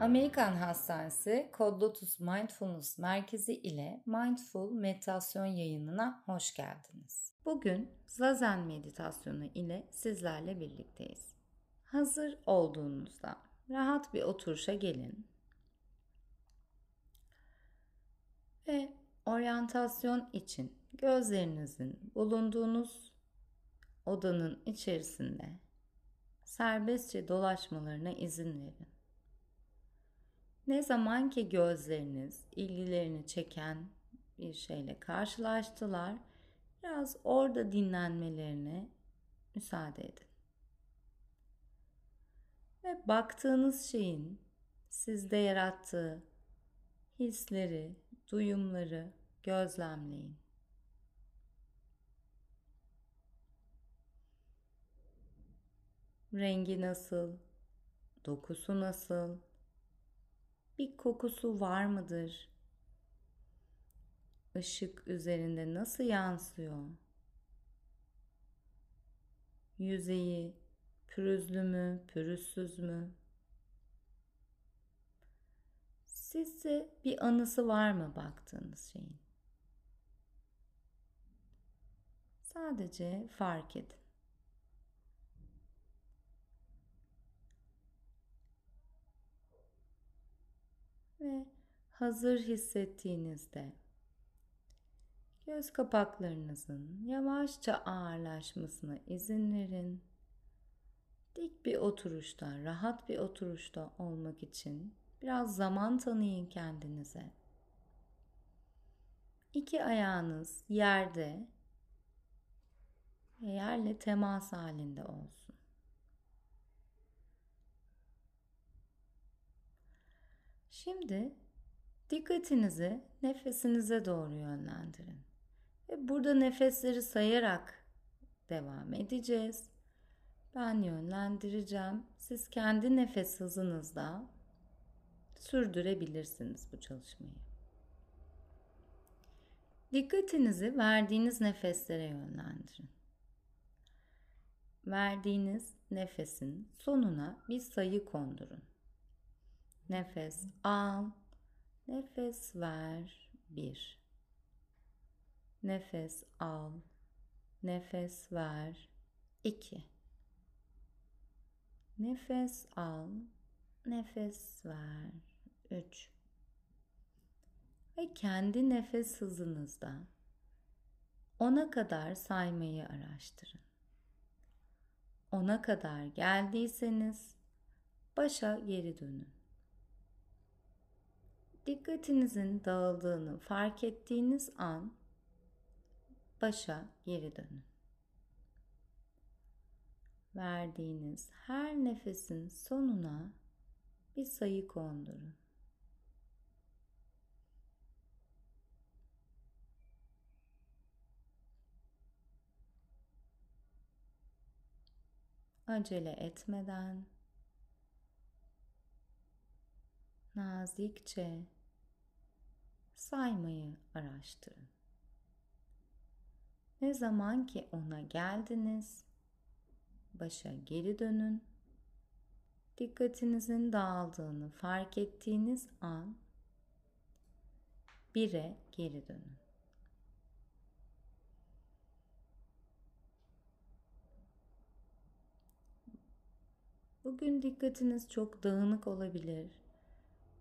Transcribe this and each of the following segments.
Amerikan Hastanesi Kod Lotus Mindfulness Merkezi ile Mindful Meditasyon yayınına hoş geldiniz. Bugün Zazen meditasyonu ile sizlerle birlikteyiz. Hazır olduğunuzda rahat bir oturuşa gelin. Ve oryantasyon için gözlerinizin bulunduğunuz odanın içerisinde serbestçe dolaşmalarına izin verin. Ne zaman ki gözleriniz ilgilerini çeken bir şeyle karşılaştılar, biraz orada dinlenmelerine müsaade edin. Ve baktığınız şeyin sizde yarattığı hisleri, duyumları gözlemleyin. Rengi nasıl? Dokusu nasıl? Bir kokusu var mıdır? Işık üzerinde nasıl yansıyor? Yüzeyi pürüzlü mü, pürüzsüz mü? Sizce bir anısı var mı baktığınız şeyin? Sadece fark edin. Ve hazır hissettiğinizde göz kapaklarınızın yavaşça ağırlaşmasına izin verin. Dik bir oturuşta, rahat bir oturuşta olmak için biraz zaman tanıyın kendinize. İki ayağınız yerde ve yerle temas halinde olsun. Şimdi dikkatinizi nefesinize doğru yönlendirin. Ve burada nefesleri sayarak devam edeceğiz. Ben yönlendireceğim. Siz kendi nefes hızınızda sürdürebilirsiniz bu çalışmayı. Dikkatinizi verdiğiniz nefeslere yönlendirin. Verdiğiniz nefesin sonuna bir sayı kondurun. Nefes al, nefes ver. Bir. Nefes al, nefes ver. İki. Nefes al, nefes ver. Üç. Ve kendi nefes hızınızda ona kadar saymayı araştırın. Ona kadar geldiyseniz başa geri dönün dikkatinizin dağıldığını fark ettiğiniz an başa geri dönün. Verdiğiniz her nefesin sonuna bir sayı kondurun. Acele etmeden nazikçe saymayı araştırın. Ne zaman ki ona geldiniz, başa geri dönün. Dikkatinizin dağıldığını fark ettiğiniz an bire geri dönün. Bugün dikkatiniz çok dağınık olabilir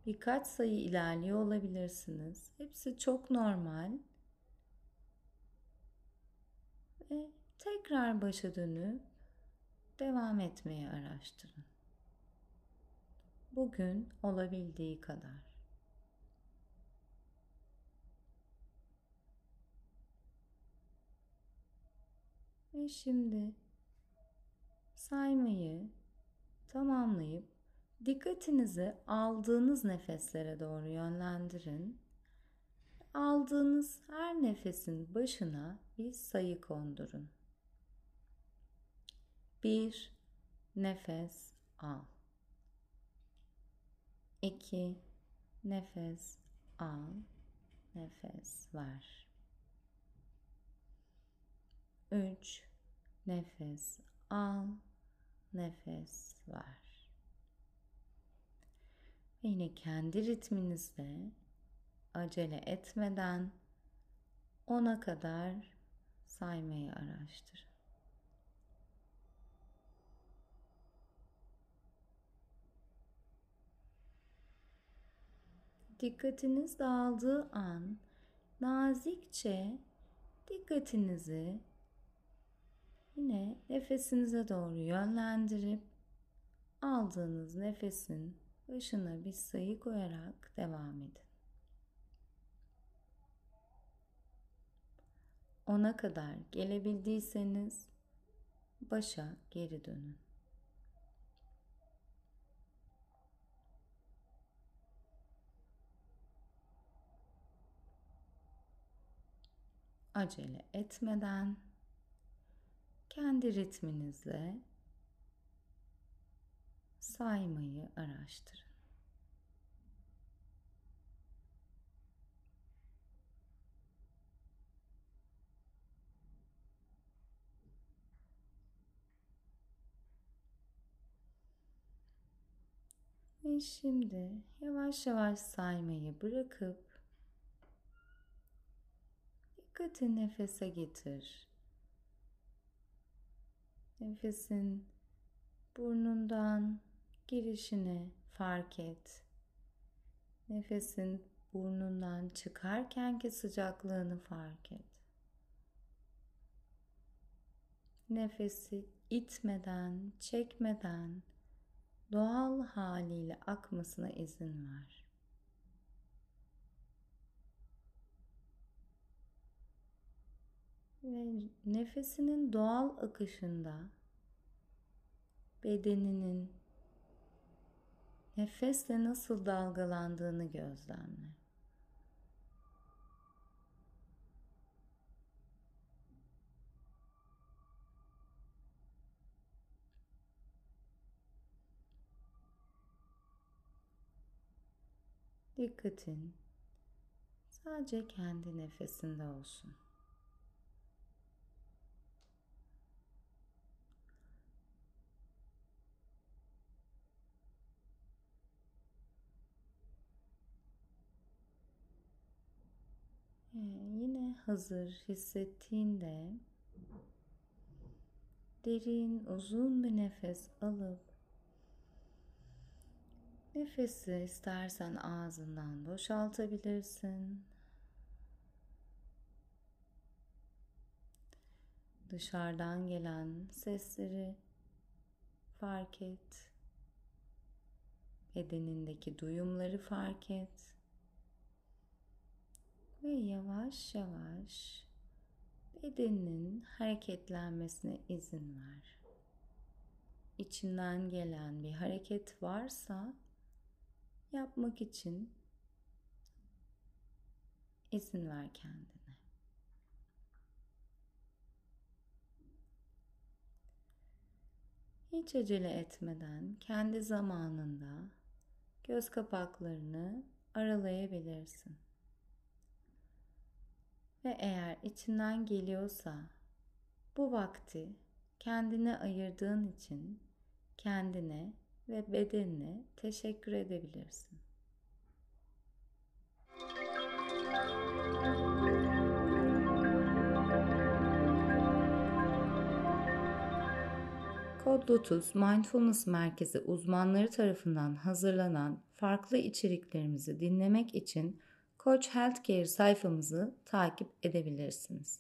birkaç sayı ilerliyor olabilirsiniz. Hepsi çok normal. Ve tekrar başa dönüp devam etmeye araştırın. Bugün olabildiği kadar. Ve şimdi saymayı tamamlayıp Dikkatinizi aldığınız nefeslere doğru yönlendirin. Aldığınız her nefesin başına bir sayı kondurun. Bir nefes al. İki nefes al. Nefes ver. Üç nefes al. Nefes ver. Ve yine kendi ritminizde acele etmeden ona kadar saymayı araştırın. Dikkatiniz dağıldığı an nazikçe dikkatinizi yine nefesinize doğru yönlendirip aldığınız nefesin başına bir sayı koyarak devam edin. Ona kadar gelebildiyseniz başa geri dönün. Acele etmeden kendi ritminizle saymayı araştırın. Ve şimdi yavaş yavaş saymayı bırakıp dikkati nefese getir. Nefesin burnundan girişini fark et. Nefesin burnundan çıkarkenki sıcaklığını fark et. Nefesi itmeden, çekmeden doğal haliyle akmasına izin ver. Ve nefesinin doğal akışında bedeninin nefesle nasıl dalgalandığını gözlemle. Dikkatin sadece kendi nefesinde olsun. Yine hazır hissettiğinde derin uzun bir nefes alıp nefesi istersen ağzından boşaltabilirsin. Dışarıdan gelen sesleri fark et. Bedenindeki duyumları fark et ve yavaş yavaş bedeninin hareketlenmesine izin ver. İçinden gelen bir hareket varsa yapmak için izin ver kendine. Hiç acele etmeden kendi zamanında göz kapaklarını aralayabilirsin. Ve eğer içinden geliyorsa bu vakti kendine ayırdığın için kendine ve bedenine teşekkür edebilirsin. Kod Lotus Mindfulness Merkezi uzmanları tarafından hazırlanan farklı içeriklerimizi dinlemek için Koç Healthcare sayfamızı takip edebilirsiniz.